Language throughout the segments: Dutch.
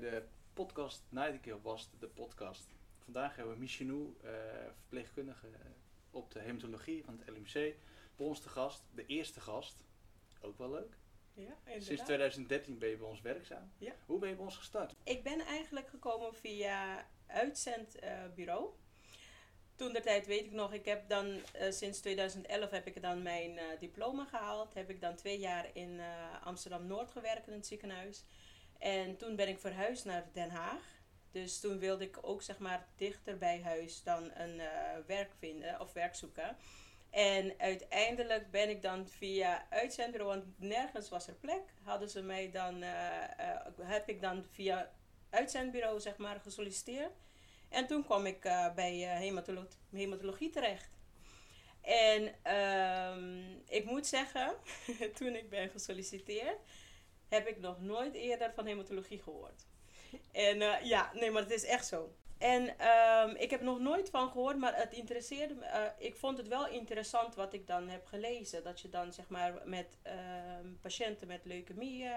Bij de podcast Nightingale Was, de podcast. Vandaag hebben we Michinou, uh, verpleegkundige op de hematologie van het LMC, bij ons te gast. De eerste gast, ook wel leuk. Ja, inderdaad. Sinds 2013 ben je bij ons werkzaam. Ja. Hoe ben je bij ons gestart? Ik ben eigenlijk gekomen via uitzendbureau. Toen de tijd weet ik nog, ik heb dan eh, sinds 2011 heb ik dan mijn eh, diploma gehaald. Heb ik dan twee jaar in eh, Amsterdam Noord gewerkt in het ziekenhuis. En toen ben ik verhuisd naar Den Haag. Dus toen wilde ik ook zeg maar dichter bij huis dan een werk vinden of werk zoeken. En uiteindelijk ben ik dan via uitzendbureau, want nergens was er plek, hadden ze mij dan, heb ik dan via uitzendbureau zeg maar gesolliciteerd. En toen kwam ik bij hematolo hematologie terecht. En um, ik moet zeggen, toen ik ben gesolliciteerd, heb ik nog nooit eerder van hematologie gehoord. En uh, ja, nee, maar het is echt zo. En um, ik heb nog nooit van gehoord, maar het interesseerde me. ik vond het wel interessant wat ik dan heb gelezen. Dat je dan zeg maar met um, patiënten met leukemie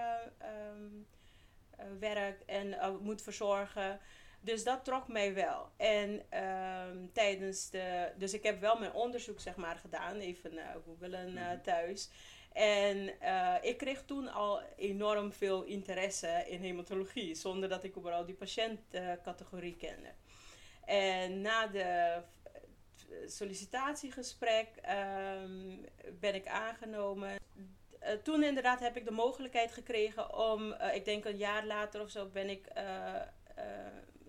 werkt en moet verzorgen. Dus dat trok mij wel. En tijdens de. Dus ik heb wel mijn onderzoek, zeg maar, gedaan. Even googelen uh, thuis. En uh, ik kreeg toen al enorm veel interesse in hematologie. Zonder dat ik überhaupt die patiëntcategorie kende. En na de sollicitatiegesprek um, ben ik aangenomen. Uh, toen inderdaad heb ik de mogelijkheid gekregen om, ik denk een jaar later of zo, ben ik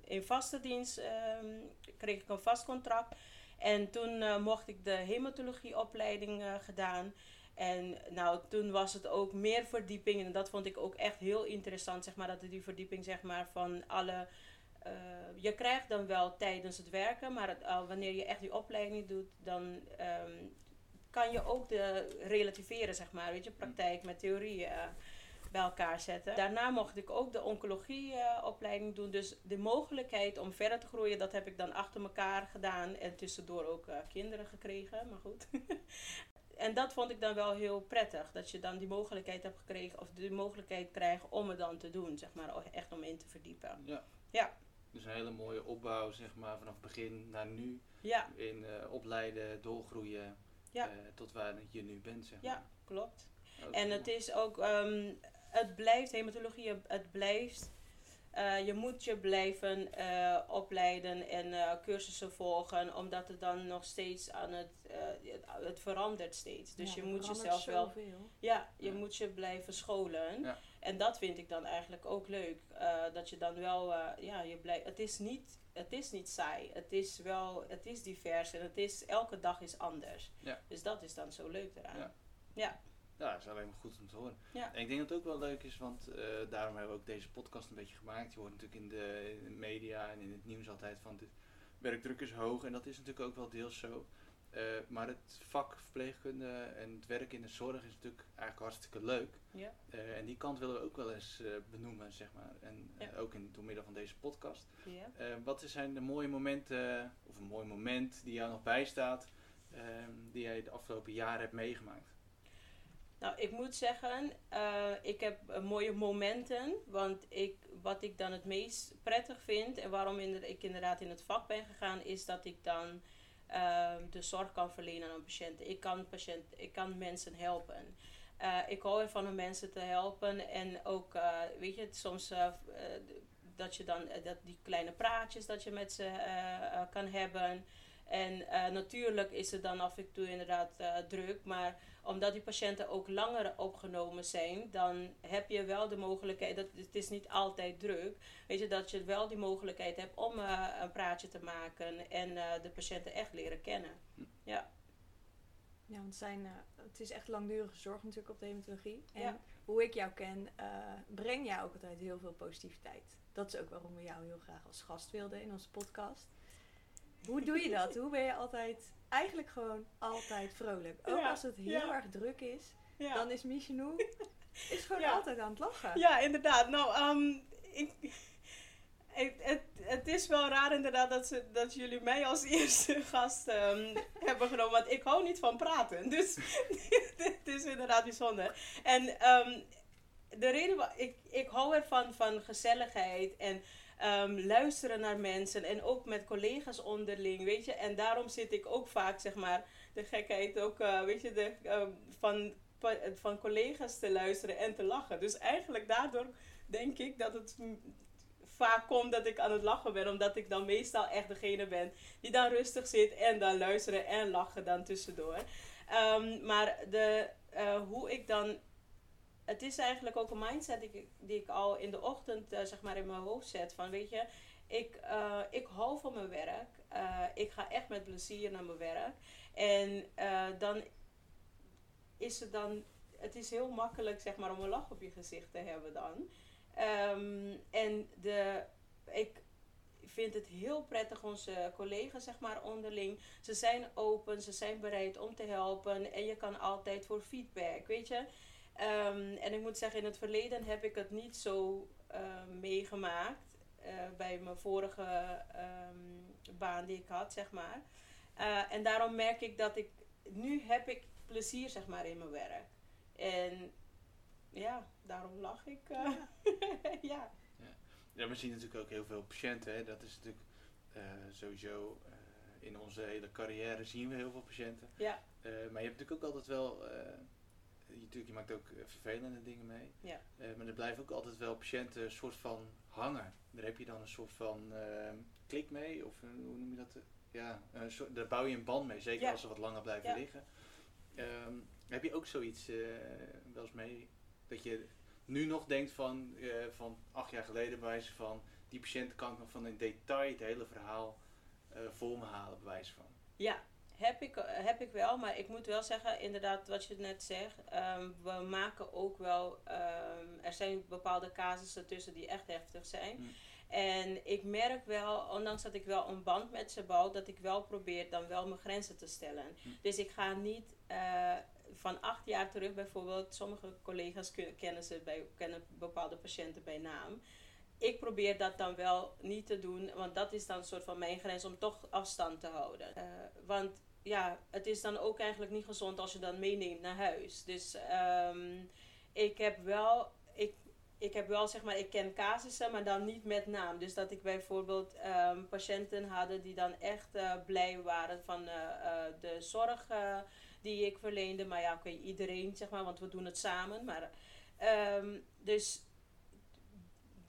in vaste dienst um, kreeg ik een vast contract. En toen mocht ik de hematologieopleiding gedaan. En nou, toen was het ook meer verdieping. En dat vond ik ook echt heel interessant, zeg maar, dat die verdieping, zeg maar, van alle... Uh, je krijgt dan wel tijdens het werken, maar het, wanneer je echt die opleiding doet, dan um, kan je ook de relativeren, zeg maar, weet je, praktijk met theorie bij elkaar zetten. Daarna mocht ik ook de oncologieopleiding uh, doen. Dus de mogelijkheid om verder te groeien, dat heb ik dan achter elkaar gedaan. En tussendoor ook kinderen gekregen, maar goed. en dat vond ik dan wel heel prettig. Dat je dan die mogelijkheid hebt gekregen, of de mogelijkheid krijgt om het dan te doen, zeg maar. Echt om in te verdiepen. Ja. ja. Dus een hele mooie opbouw, zeg maar, vanaf begin naar nu. Ja. In uh, opleiden, doorgroeien. Ja. tot waar je nu bent, zeg maar. Ja, klopt. en het is ook, um, het blijft, hematologie, het blijft. Uh, je moet je blijven uh, opleiden en uh, cursussen volgen, omdat het dan nog steeds aan het, het, het, verandert steeds. Dus ja, je moet jezelf wel. Veel. Ja, je ja. moet je blijven scholen. Ja. En dat vind ik dan eigenlijk ook leuk. dat je dan wel, ja, je blijft. Het is niet. Het is niet saai. Het is wel, het is divers en het is, elke dag is anders. Dus dat is dan zo leuk eraan. ja. Ja, dat is alleen maar goed om te horen. Ja. En ik denk dat het ook wel leuk is, want uh, daarom hebben we ook deze podcast een beetje gemaakt. Je hoort natuurlijk in de, in de media en in het nieuws altijd van de werkdruk is hoog. En dat is natuurlijk ook wel deels zo. Uh, maar het vak verpleegkunde en het werk in de zorg is natuurlijk eigenlijk hartstikke leuk. Ja. Uh, en die kant willen we ook wel eens benoemen, zeg maar. En ja. ook in, door middel van deze podcast. Ja. wat zijn de mooie momenten, of een mooi moment die jou nog bijstaat, die jij de afgelopen jaren hebt meegemaakt? Nou, ik moet zeggen, uh, ik heb uh, mooie momenten. Want ik, wat ik dan het meest prettig vind en waarom ik inderdaad in het vak ben gegaan, is dat ik dan uh, de zorg kan verlenen aan een patiënt. Ik kan, patiënt, ik kan mensen helpen. ik hou ervan om mensen te helpen en ook, weet je, soms dat je dan dat die kleine praatjes dat je met ze kan hebben. En uh, natuurlijk is het dan af en toe inderdaad uh, druk, maar omdat die patiënten ook langer opgenomen zijn, dan heb je wel de mogelijkheid, dat, het is niet altijd druk, weet je, dat je wel die mogelijkheid hebt om uh, een praatje te maken en de patiënten echt leren kennen. Ja. Ja, want het, zijn, eh, het is echt langdurige zorg natuurlijk op de hematologie. En Ja. hoe ik jou ken, eh, breng jij ook altijd heel veel positiviteit. Dat is ook waarom we jou heel graag als gast wilden in onze podcast. Hoe doe je dat? Hoe ben je altijd, eigenlijk gewoon altijd vrolijk? Ook Ja, als het heel ja. erg druk is, Ja. dan is Michenou is gewoon altijd aan het lachen. Ja, inderdaad. Nou, ehm, ik, ik- het, het is wel raar inderdaad dat, ze, dat jullie mij als eerste gast ehm, hebben genomen. Want ik hou niet van praten. Dus dit is inderdaad bijzonder. En ehm, de reden, wa- ik, ik hou ervan van gezelligheid en ehm, luisteren naar mensen. En ook met collega's onderling, weet je. En daarom zit ik ook vaak, zeg maar, de gekheid ook, eh, weet je, de, ehm, van, van collega's te luisteren en te lachen. Dus eigenlijk daardoor denk ik dat het vaak komt dat ik aan het lachen ben. Omdat ik dan meestal echt degene ben die dan rustig zit en dan luisteren en lachen dan tussendoor. Ehm, maar de, eh, hoe ik dan... Het is eigenlijk ook een mindset die ik, die ik al in de ochtend eh, zeg maar in mijn hoofd zet. Van weet je, ik, eh, ik hou van mijn werk. Eh, ik ga echt met plezier naar mijn werk. En dan is het dan... Het is heel makkelijk zeg maar om een lach op je gezicht te hebben dan. Ehm, en de, ik vind het heel prettig, onze collega's zeg maar onderling. Ze zijn open, ze zijn bereid om te helpen. En je kan altijd voor feedback, weet je. Ehm, en ik moet zeggen, in het verleden heb ik het niet zo eh, meegemaakt. eh, bij mijn vorige ehm, baan die ik had, zeg maar. Eh, en daarom merk ik dat ik... Nu heb ik plezier, zeg maar, in mijn werk. En ja, daarom lach ik. eh. ja. Ja, we zien natuurlijk ook heel veel patiënten. Hè. Dat is natuurlijk eh, sowieso eh, in onze hele carrière zien we heel veel patiënten. Ja. Eh, maar je hebt natuurlijk ook altijd wel, eh, natuurlijk, je maakt ook eh, vervelende dingen mee. Ja. Eh, maar er blijven ook altijd wel patiënten een soort van hangen. Daar heb je dan een soort van eh, klik mee, of eh, hoe noem je dat? Ja, soort, daar bouw je een band mee, zeker Ja. als ze wat langer blijven Ja. liggen. Ehm, heb je ook zoiets wel eens mee, dat je nu nog denkt van, van acht jaar geleden, bij wijze van, die patiënt kan ik nog van in detail het hele verhaal voor me halen, bij wijze van. Ja, heb ik, heb ik wel. Maar ik moet wel zeggen, inderdaad, wat je net zegt. ehm, we maken ook wel. ehm, er zijn bepaalde casussen tussen die echt heftig zijn. Hmm. En ik merk wel, ondanks dat ik wel een band met ze bouw, dat ik wel probeer dan wel mijn grenzen te stellen. Hmm. Dus ik ga niet eh, van acht jaar terug bijvoorbeeld, sommige collega's kennen, ze bij, kennen bepaalde patiënten bij naam. Ik probeer dat dan wel niet te doen, want dat is dan een soort van mijn grens om toch afstand te houden. Eh, want ja, het is dan ook eigenlijk niet gezond als je dan meeneemt naar huis. Dus ehm, ik heb wel, ik, ik heb wel zeg maar, ik ken casussen, maar dan niet met naam. Dus dat ik bijvoorbeeld ehm, patiënten hadden die dan echt eh, blij waren van eh, eh, de zorg die ik verleende. Maar ja, oké, iedereen zeg maar, want we doen het samen. Maar, ehm, dus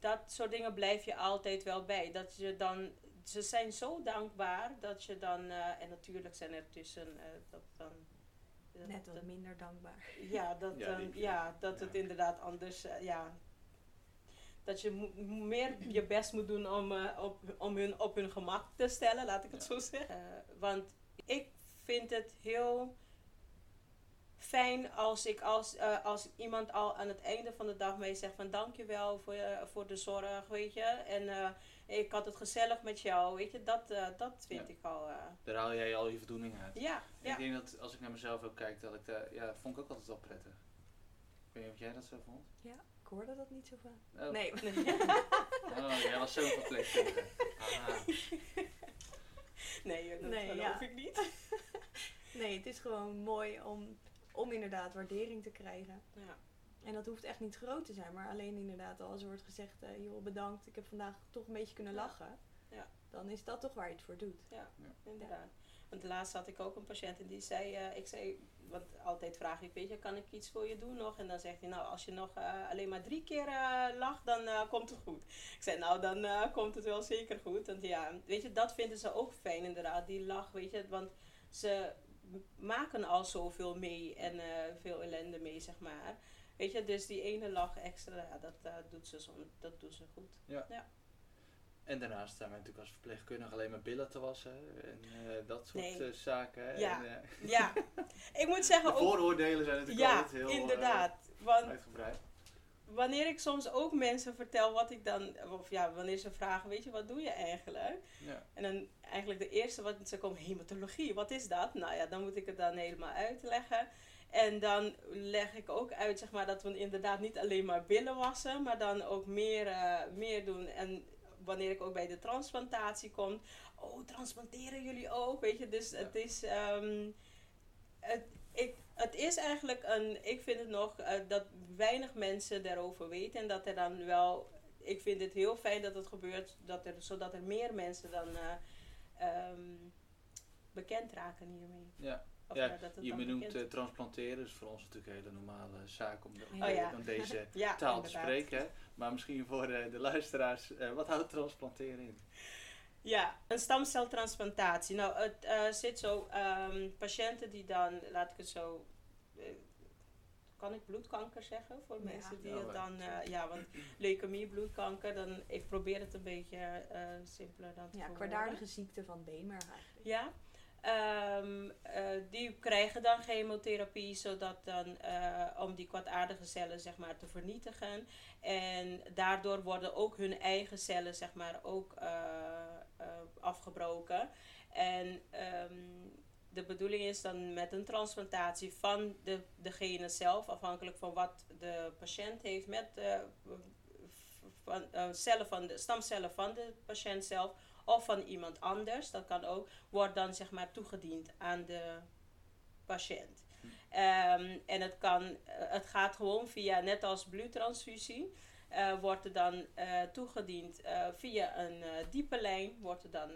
dat soort dingen blijf je altijd wel bij. Dat je dan, ze zijn zo dankbaar dat je dan, eh, en natuurlijk zijn er tussen eh, dat dan. dat- Net wat dat- minder dankbaar. ja, dat, Ja, dan- ja, dat het inderdaad anders, eh, ja. Dat je meer je best moet doen om, eh, op, om hun op hun gemak te stellen, laat ik het Ja. zo zeggen. Want ik vind het heel fijn als, ik als, eh, als iemand al aan het einde van de dag mee zegt van dankjewel voor, voor de zorg, weet je. En eh, ik had het gezellig met jou, weet je. Dat, eh, dat vind Ja. ik al, eh, Daar haal jij al je voldoening uit. ja, ja. Ik denk dat als ik naar mezelf ook kijk, dat ik daar, ja, vond ik ook altijd wel prettig. Ik weet niet of jij dat zo vond? Ik hoorde dat niet zo van. Oh. Nee. Oh, jij was zo'n verpleegkundige. Nee, dat Nee, geloof ja. ik niet. nee, het is gewoon mooi om, om inderdaad waardering te krijgen. Ja. En dat hoeft echt niet groot te zijn, maar alleen inderdaad al als er wordt gezegd, eh, joh bedankt, ik heb vandaag toch een beetje kunnen Ja. lachen. Ja. Dan is dat toch waar je het voor doet. Inderdaad. Want laatst had ik ook een patiënt en die zei, eh, ik zei, want altijd vraag ik, weet je, kan ik iets voor je doen nog? En dan zegt hij, nou, als je nog eh, alleen maar drie keer eh, lacht, dan eh, komt het goed. Ik zei, nou, dan eh, komt het wel zeker goed. Want ja, weet je, dat vinden ze ook fijn inderdaad, die lach, weet je. Want ze maken al zoveel mee en eh, veel ellende mee, zeg maar. Weet je, dus die ene lach extra, ja, dat, eh, doet ze zo, dat doet ze goed. En daarnaast zijn wij natuurlijk als verpleegkundige alleen maar billen te wassen en eh, dat soort Nee. eh, zaken. Ja. En, Ja, ik moet zeggen de ook... vooroordelen zijn natuurlijk Ja, altijd heel inderdaad. Want uitgebreid. wanneer ik soms ook mensen vertel wat ik dan... Of ja, wanneer ze vragen, weet je, wat doe je eigenlijk? Ja. En dan eigenlijk de eerste wat ze komen, hematologie, wat is dat? Nou ja, dan moet ik het dan helemaal uitleggen. En dan leg ik ook uit, zeg maar, dat we inderdaad niet alleen maar billen wassen, maar dan ook meer, eh, meer doen. En wanneer ik ook bij de transplantatie kom, oh, transplanteren jullie ook? Weet je, dus Ja. het is, ehm, het, ik, het is eigenlijk een, ik vind het nog eh, dat weinig mensen daarover weten en dat er dan wel, ik vind het heel fijn dat het gebeurt, dat er, zodat er meer mensen dan eh, ehm, bekend raken hiermee. Ja. Of, Ja, dat het Je benoemt eh, transplanteren, is voor ons natuurlijk een hele normale zaak om, de, Oh ja. om deze ja, taal te spreken. hè. Maar misschien voor eh, de luisteraars, eh, wat houdt transplanteren in? Ja, een stamceltransplantatie. Nou, het eh, zit zo, ehm, patiënten die dan, laat ik het zo, kan ik bloedkanker zeggen voor Ja. mensen die Ja, het dan, eh, ja, want leukemie, bloedkanker, dan, ik probeer het een beetje eh, simpeler dan te Ja, kwaadaardige ziekte van Beenmerg eigenlijk. Ja. Eh, die krijgen dan chemotherapie zodat dan, eh, om die kwaadaardige cellen zeg maar, te vernietigen. En daardoor worden ook hun eigen cellen zeg maar, ook eh, afgebroken. En ehm, de bedoeling is dan met een transplantatie van de, degene zelf, afhankelijk van wat de patiënt heeft, met van, cellen van de, stamcellen van de patiënt zelf of van iemand anders, dat kan ook, wordt dan zeg maar toegediend aan de patiënt. Hm. Ehm, en het, kan, eh, het gaat gewoon via, net als bloedtransfusie, eh, wordt er dan eh, toegediend via een diepe lijn, wordt er dan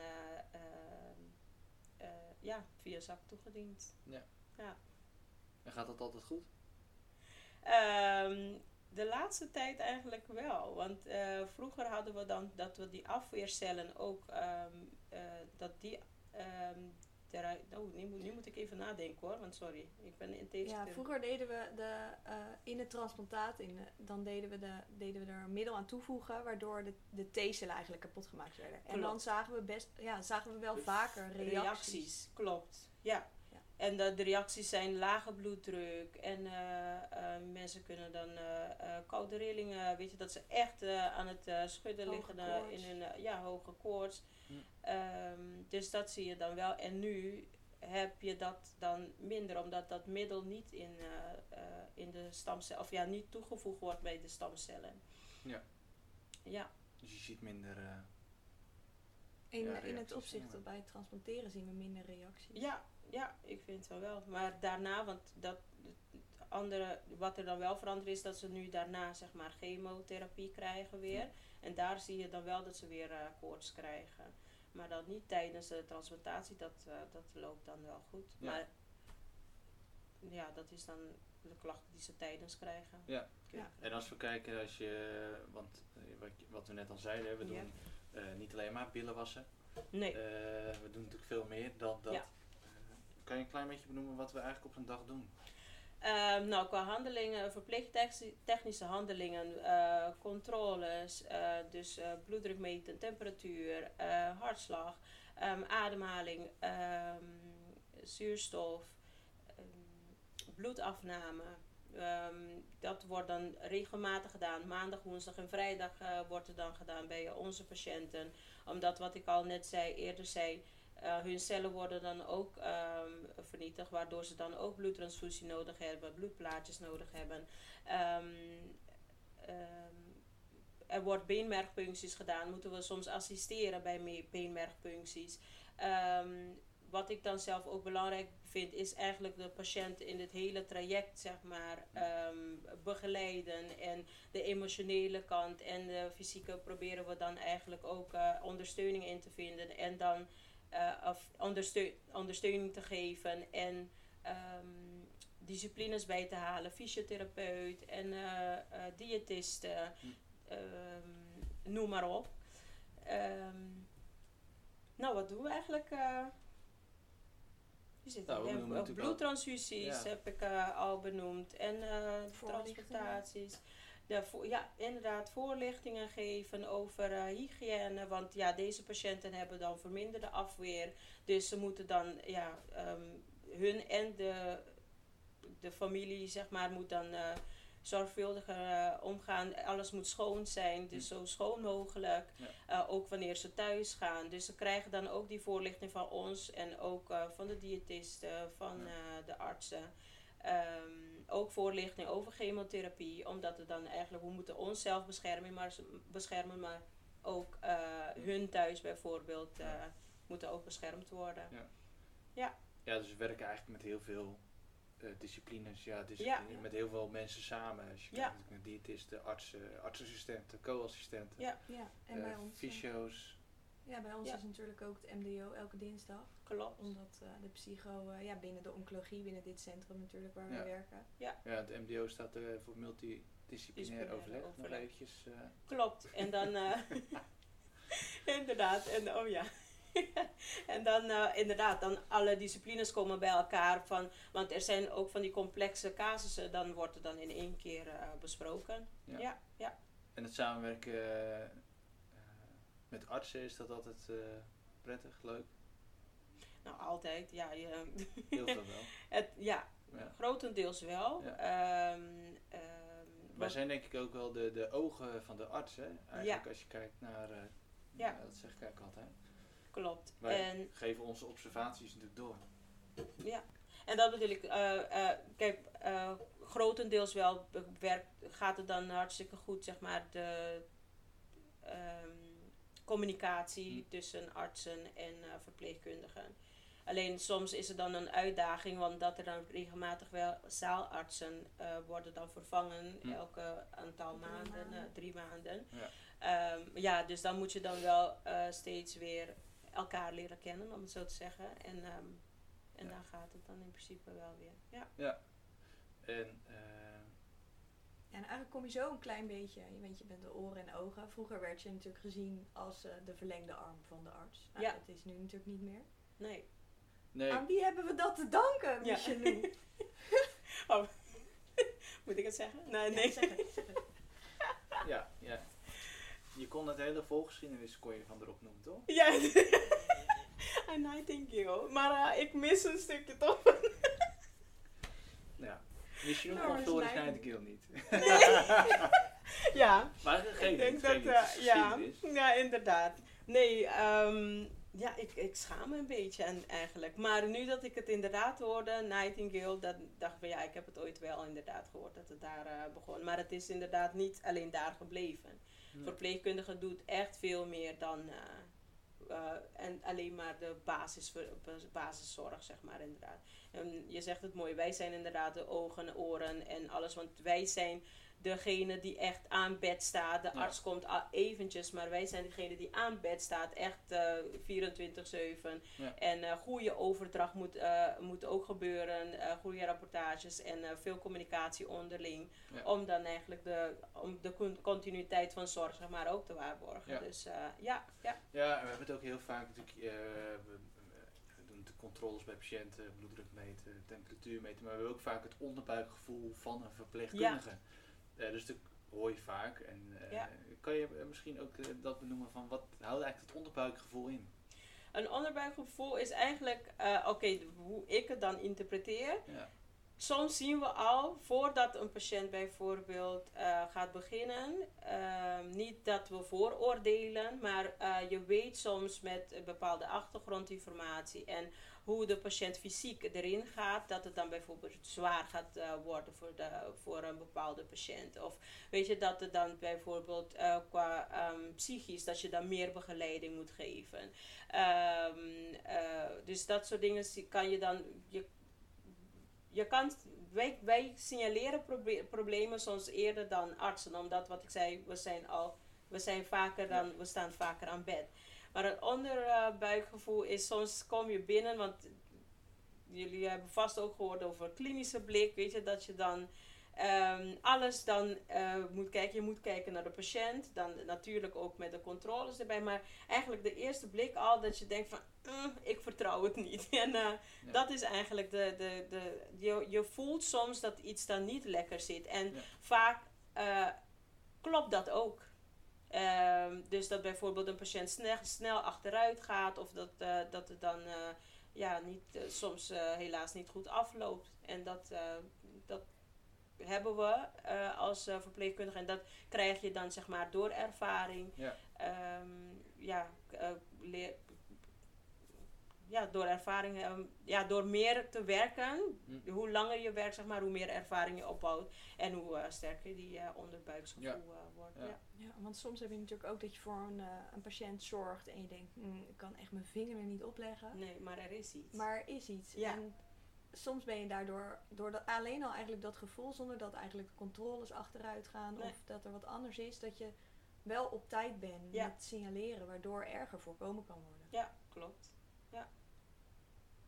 ja, via zak toegediend. En gaat dat altijd goed? Ehm, de laatste tijd eigenlijk wel. Want eh, vroeger hadden we dan dat we die afweercellen ook, ehm, eh, dat die ehm, eruit... Oh, nu, moet- nu moet ik even nadenken hoor, want sorry, ik ben in deze... Ja, vroeger deden we de, eh, in het transplantaat, in de- dan deden we, de, deden we er een middel aan toevoegen, waardoor de, de T-cellen eigenlijk kapot gemaakt werden. En dan zagen we, best, ja, zagen we wel vaker reacties. reacties. Klopt, ja. En de, de reacties zijn lage bloeddruk en eh, eh, mensen kunnen dan eh, eh, koude rillingen, weet je, dat ze echt eh, aan het eh, schudden Hoge liggen koorts. in hun ja, hoge koorts. Hm. Ehm, dus dat zie je dan wel. En nu heb je dat dan minder, omdat dat middel niet in, eh, eh, in de stamcellen, of ja, niet toegevoegd wordt bij de stamcellen. Ja. Ja, Dus je ziet minder... eh, In, Ja, in het opzicht ja. dat bij het transporteren zien we minder reacties. Ja, ja, ik vind het wel. Maar daarna, want dat het andere, wat er dan wel veranderd is, dat ze nu daarna zeg maar chemotherapie krijgen weer. En daar zie je dan wel dat ze weer eh, koorts krijgen. Maar dan niet tijdens de transplantatie, dat, eh, dat loopt dan wel goed. Ja. Maar ja, dat is dan de klachten die ze tijdens krijgen. Ja. Ja. En als we kijken, als je, want eh, wat, wat we net al zeiden, we Ja. doen eh, niet alleen maar billen wassen. Nee. Eh, we doen natuurlijk veel meer dan dat. Kan je een klein beetje benoemen wat we eigenlijk op zo'n dag doen? Ehm, nou, qua handelingen, verpleegtechnische handelingen, eh, controles, eh, dus eh, bloeddruk meten, temperatuur, hartslag, ehm, ademhaling, ehm, zuurstof, bloedafname. Dat wordt dan regelmatig gedaan. Maandag, woensdag en vrijdag wordt er dan gedaan bij onze patiënten. Omdat wat ik al net zei, eerder zei, eh, hun cellen worden dan ook ehm, vernietigd, waardoor ze dan ook bloedtransfusie nodig hebben, bloedplaatjes nodig hebben. Ehm, ehm, er wordt beenmergpuncties gedaan, moeten we soms assisteren bij me- beenmergpuncties. Wat ik dan zelf ook belangrijk vind, is eigenlijk de patiënt in het hele traject, zeg maar, begeleiden. En de emotionele kant en de fysieke proberen we dan eigenlijk ook eh, ondersteuning in te vinden. En dan eh, of ondersteu- ondersteuning te geven en ehm, disciplines bij te halen, fysiotherapeut en eh, eh, diëtisten, Hm. ehm, noem maar op. Ehm, nou, wat doen we eigenlijk? eh je zit Nou, we bloedtransfusies Ja. heb ik eh, al benoemd en eh Voorlichting. De, ja, inderdaad voorlichtingen geven over eh, hygiëne. Want ja, deze patiënten hebben dan verminderde afweer. Dus ze moeten dan, ja, ehm, hun en de, de familie, zeg maar, moet dan eh, zorgvuldiger eh, omgaan. Alles moet schoon zijn, dus zo schoon mogelijk. Ja. Ook wanneer ze thuis gaan. Dus ze krijgen dan ook die voorlichting van ons en ook van de diëtisten, van de artsen. Ehm, ook voorlichting over chemotherapie, omdat we dan eigenlijk, we moeten onszelf beschermen, maar, beschermen, maar ook eh, hun thuis bijvoorbeeld Ja. moeten ook beschermd worden. Ja, dus we werken eigenlijk met heel veel eh, disciplines. Ja, dus Ja. met heel veel mensen samen. Als je Ja. kijkt natuurlijk naar diëtisten, artsen, artsassistenten, co-assistenten, Ja. Ja, en bij ons, fysio's. Ja, bij ons Ja. is natuurlijk ook het MDO elke dinsdag. Klopt. Omdat eh, de psycho, eh, ja, binnen de oncologie, binnen dit centrum natuurlijk waar Ja. we werken. Ja, het MDO staat er voor multidisciplinair Disciplinair overleg. Nog overleg. eventjes. eh, Klopt. En dan, eh, inderdaad, en oh ja. en dan eh, inderdaad, dan alle disciplines komen bij elkaar. Van, want er zijn ook van die complexe casussen, dan wordt het dan in één keer eh, besproken. Ja. Ja, ja. en het samenwerken eh, eh, met artsen, is dat altijd eh, prettig, leuk? Nou, altijd. Ja, je, Heel veel wel. het, ja Ja. grotendeels wel. Ja. Ehm, ehm, Wij zijn denk ik ook wel de, de ogen van de arts, hè? Eigenlijk als je kijkt naar, eh, Ja. ja, dat zeg ik eigenlijk altijd. Klopt. Wij En geven onze observaties natuurlijk door. Ja, en dat bedoel ik. eh, eh, kijk, grotendeels wel werkt, gaat het dan hartstikke goed, zeg maar, de ehm, communicatie tussen artsen en eh, verpleegkundigen. Alleen soms is het dan een uitdaging, want dat er dan regelmatig wel zaalartsen eh, worden dan vervangen, Hm. elke aantal Drie maanden, maanden. eh, drie maanden. Ja. Ehm, ja, dus dan moet je dan wel eh, steeds weer elkaar leren kennen, om het zo te zeggen. En, ehm, en Ja. dan gaat het dan in principe wel weer. Ja, En eh, En eigenlijk kom je zo een klein beetje, je weet, je bent de oren en ogen. Vroeger werd je natuurlijk gezien als eh, de verlengde arm van de arts. Nou, Ja. Dat is nu natuurlijk niet meer. nee. nee, Aan wie hebben we dat te danken, Ja. Michelou? Moet ik het zeggen? Nee, Ja, nee. zeg het, zeg het. ja, ja. Je kon het hele volgeschiedenis kon je van erop noemen, toch? Ja. I nightingale. Maar eh, ik mis een stukje toch? Ja. Misschien Nou, kon is Floris mijn- Nightingale niet. ja. maar geen ik denk dat, eh, ja, ja, inderdaad. Nee, ehm, ja, ik, ik schaam me een beetje en, eigenlijk. Maar nu dat ik het inderdaad hoorde, Nightingale, dan dacht ik van ja, ik heb het ooit wel inderdaad gehoord dat het daar eh, begon. Maar het is inderdaad niet alleen daar gebleven. Nee. Verpleegkundige doet echt veel meer dan eh, eh, en alleen maar de basis, basiszorg, zeg maar inderdaad. En je zegt het mooi, wij zijn inderdaad de ogen, oren en alles, want wij zijn degene die echt aan bed staat. De Ja. arts komt al eventjes, maar wij zijn degene die aan bed staat, echt eh 24-7. Ja. En eh goede overdracht moet, eh, moet ook gebeuren, eh, goede rapportages en eh, veel communicatie onderling. Ja. Om dan eigenlijk de, om de con- continuïteit van zorg zeg maar, ook te waarborgen. Ja. Dus eh, ja, ja, Ja, en we hebben het ook heel vaak natuurlijk. eh, we, we doen de controles bij patiënten, bloeddruk meten, temperatuur meten, maar we hebben ook vaak het onderbuikgevoel van een verpleegkundige. Eh, dus dat hoor je vaak. En eh, Ja. kan je eh, misschien ook dat benoemen van wat houdt eigenlijk het onderbuikgevoel in? Een onderbuikgevoel is eigenlijk, oké, hoe ik het dan interpreteer. Ja. Soms zien we al, voordat een patiënt bijvoorbeeld gaat beginnen, ehm, niet dat we vooroordelen, maar je weet soms met bepaalde achtergrondinformatie en hoe de patiënt fysiek erin gaat, dat het dan bijvoorbeeld zwaar gaat eh, worden voor, de, voor een bepaalde patiënt. Of weet je dat het dan bijvoorbeeld eh, qua ehm, psychisch, dat je dan meer begeleiding moet geven. Ehm, eh, dus dat soort dingen kan je dan. Je, je kan, wij, wij signaleren proble- problemen soms eerder dan artsen, omdat wat ik zei, we zijn al, we zijn vaker dan, we staan vaker aan bed. Maar een onderbuikgevoel is soms kom je binnen, want jullie hebben vast ook gehoord over klinische blik, weet je, dat je dan ehm, alles dan eh, moet kijken. Je moet kijken naar de patiënt, dan natuurlijk ook met de controles erbij, maar eigenlijk de eerste blik al dat je denkt van, "Mm, ik vertrouw het niet. En eh, Ja. dat is eigenlijk de, de, de je, je voelt soms dat iets dan niet lekker zit. En Ja. vaak, eh, klopt dat ook. Ehm, dus dat bijvoorbeeld een patiënt snel, snel achteruit gaat of dat, eh, dat het dan eh, ja, niet, eh, soms helaas niet goed afloopt. En dat, dat hebben we als verpleegkundige en dat krijg je dan zeg maar door ervaring. Ja. Ehm, ja, eh, leer, ja, door ervaring, ehm, ja, door meer te werken, Hm. hoe langer je werkt, zeg maar, hoe meer ervaring je opbouwt en hoe eh, sterker die eh, onderbuiksgevoel Ja. eh, wordt. Ja. Ja. Ja, want soms heb je natuurlijk ook dat je voor een, eh, een patiënt zorgt en je denkt, "Hmm, ik kan echt mijn vinger er niet opleggen. Nee, maar er is iets. Maar er is iets. Ja. En soms ben je daardoor, door dat, alleen al eigenlijk dat gevoel, zonder dat eigenlijk de controles achteruit gaan Nee. of dat er wat anders is, dat je wel op tijd bent Ja. met signaleren, waardoor erger voorkomen kan worden. Ja, klopt. Ja,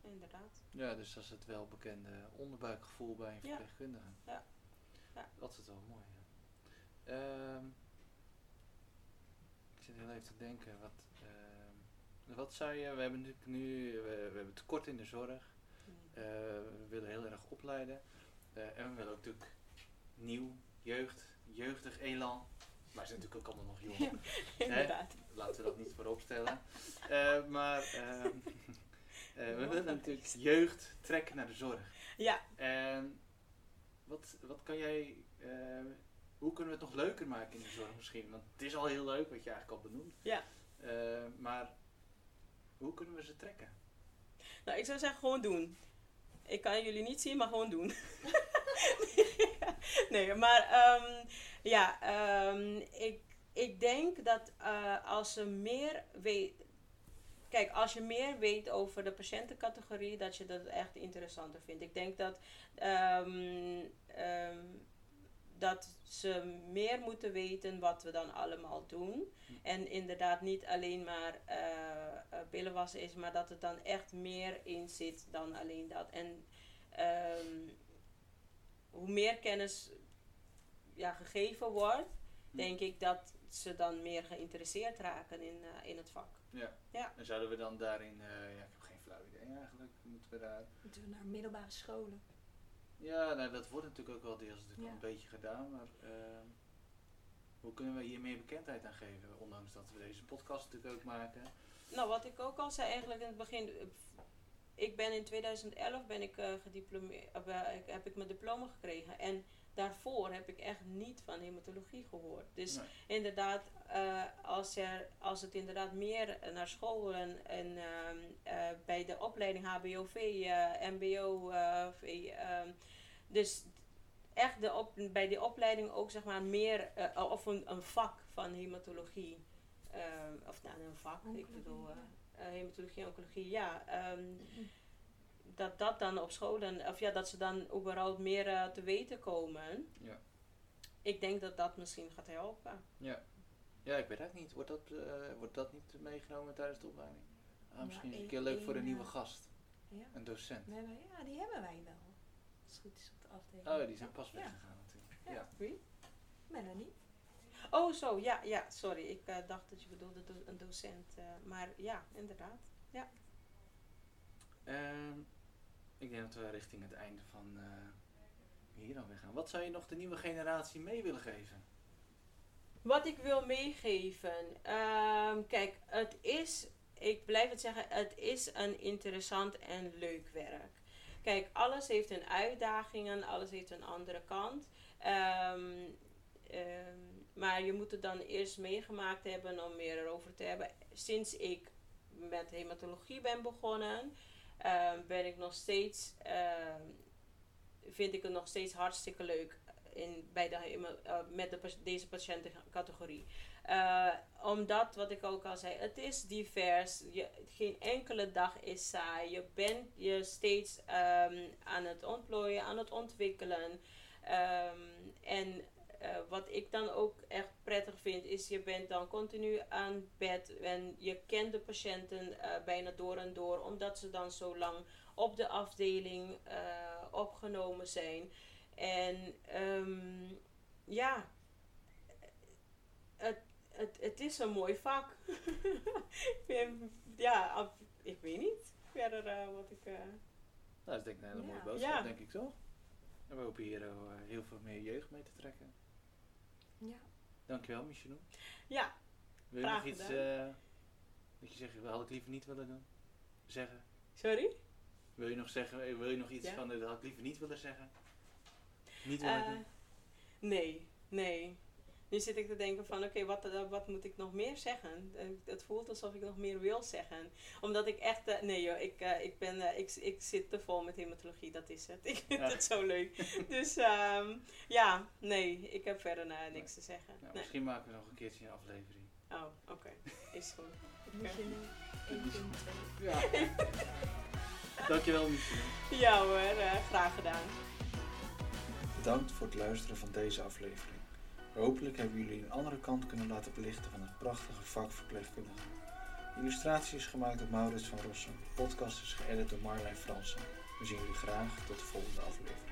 inderdaad. Ja, dus dat is het welbekende onderbuikgevoel bij een verpleegkundige. Ja. Ja. Dat is het wel mooi. Ja. Ehm, ik zit heel even te denken, wat, ehm, wat zou je, we hebben natuurlijk nu, we, we hebben tekort in de zorg. Mm. Eh, we willen heel erg opleiden. Eh, en we willen ook natuurlijk nieuw, jeugd, jeugdig elan. Wij zijn natuurlijk ook allemaal nog jong. inderdaad. Laten we dat niet voorop stellen. Eh, maar ehm, eh, we willen natuurlijk jeugd trekken naar de zorg. Ja, En wat, wat kan jij, eh, hoe kunnen we het nog leuker maken in de zorg misschien? Want het is al heel leuk wat je eigenlijk al benoemt. Ja. Maar hoe kunnen we ze trekken? nou ik zou zeggen gewoon doen. Ik kan jullie niet zien, maar gewoon doen. nee, maar ehm, ja, ehm, ik, ik denk dat eh, als ze meer weet. Kijk, als je meer weet over de patiëntencategorie, dat je dat echt interessanter vindt. Ik denk dat, ehm, dat ze meer moeten weten wat we dan allemaal doen. En inderdaad niet alleen maar wassen is, maar dat het dan echt meer in zit dan alleen dat. En hoe meer kennis ja, gegeven wordt, denk ik dat ze dan meer geïnteresseerd raken in, eh, in het vak. Ja. Ja. En zouden we dan daarin, eh, ja, ik heb geen flauw idee eigenlijk, moeten we daar... Moeten we naar middelbare scholen? Ja, nou, dat wordt natuurlijk ook wel deels natuurlijk Ja. al een beetje gedaan, maar ehm, hoe kunnen we hier meer bekendheid aan geven? Ondanks dat we deze podcast natuurlijk ook maken. Nou, wat ik ook al zei eigenlijk in het begin. Ik ben in 2011 ben ik, eh, gediplomeerd, eh, ik- heb ik mijn diploma gekregen. En daarvoor heb ik echt niet van hematologie gehoord. Dus Nee. inderdaad, eh, als, er, als het inderdaad meer naar scholen en ehm, eh, bij de opleiding HBOV, eh MBO, eh, V, ehm, dus echt de op, bij die opleiding ook zeg maar meer, of een, een vak van hematologie. Ehm, of nou, een vak, ik bedoel, eh, hematologie, oncologie, ja. ehm, dat dat dan op scholen, of ja, dat ze dan überhaupt meer eh, te weten komen. Ja. Ik denk dat dat misschien gaat helpen. Ja. ja, ik weet het niet. Wordt dat, eh, wordt dat niet meegenomen tijdens de opleiding? Ah, Ja, misschien is het een keer leuk voor een nieuwe gast, Ja. een docent. We hebben, ja, die hebben wij wel. Als het goed is op de afdeling. Oh, die zijn pas weggegaan natuurlijk. Ja. Ja. Wie? Melanie. Oh, zo, ja, ja, sorry. Ik eh, dacht dat je bedoelde do- een docent. eh, maar ja, inderdaad. Ehm, ik denk dat we richting het einde van eh, hier dan weer gaan. Wat zou je nog de nieuwe generatie mee willen geven? Wat ik wil meegeven. ehm, kijk, het is, ik blijf het zeggen, het is een interessant en leuk werk. Kijk, alles heeft een uitdagingen, alles heeft een andere kant. Ehm, maar je moet het dan eerst meegemaakt hebben om meer erover te hebben. Sinds ik met hematologie ben begonnen, ehm, ben ik nog steeds, ehm, vind ik het nog steeds hartstikke leuk in, bij de, eh, met deze patiëntencategorie. Eh, omdat, wat ik ook al zei, het is divers. Je, geen enkele dag is saai. Je bent je steeds ehm, aan het ontplooien, aan het ontwikkelen. Ehm, en eh, wat ik dan ook echt prettig vind, is je bent dan continu aan bed en je kent de patiënten eh, bijna door en door, omdat ze dan zo lang op de afdeling eh, opgenomen zijn. En ehm, ja, het, het, het is een mooi vak. Ja, af- ik weet niet verder wat ik. eh, Nou, dat is denk ik een hele mooie Ja. boodschap, Ja. denk ik toch? En we hopen hier eh, heel veel meer jeugd mee te trekken. Ja. Dankjewel, Michel. Ja, Wil je nog iets eh dat je zegt, dat had ik liever niet willen doen? Zeggen? sorry? Wil je nog zeggen, eh, wil je nog iets Ja. van, eh, dat had ik liever niet willen zeggen? Niet willen doen? nee, nee. Nu zit ik te denken van, oké, wat, eh, wat moet ik nog meer zeggen? Het voelt alsof ik nog meer wil zeggen. Omdat ik echt, eh, nee joh, ik, eh, ik, ben, ik, ik zit te vol met hematologie, dat is het. Ik vind Ja. het zo leuk. Dus ehm, ja, nee, ik heb verder niks te zeggen. Nou, Nee. Misschien maken we nog een keertje een aflevering. Oh, oké, is goed. Moet je nu 1.2. Ja. Dankjewel, Michel. Ja hoor, eh, graag gedaan. Bedankt voor het luisteren van deze aflevering. Hopelijk hebben jullie een andere kant kunnen laten belichten van het prachtige vak verpleegkundige. Illustratie is gemaakt door Maurits van Rossum. Podcast is geëdit door Marlijn Fransen. We zien jullie graag tot de volgende aflevering.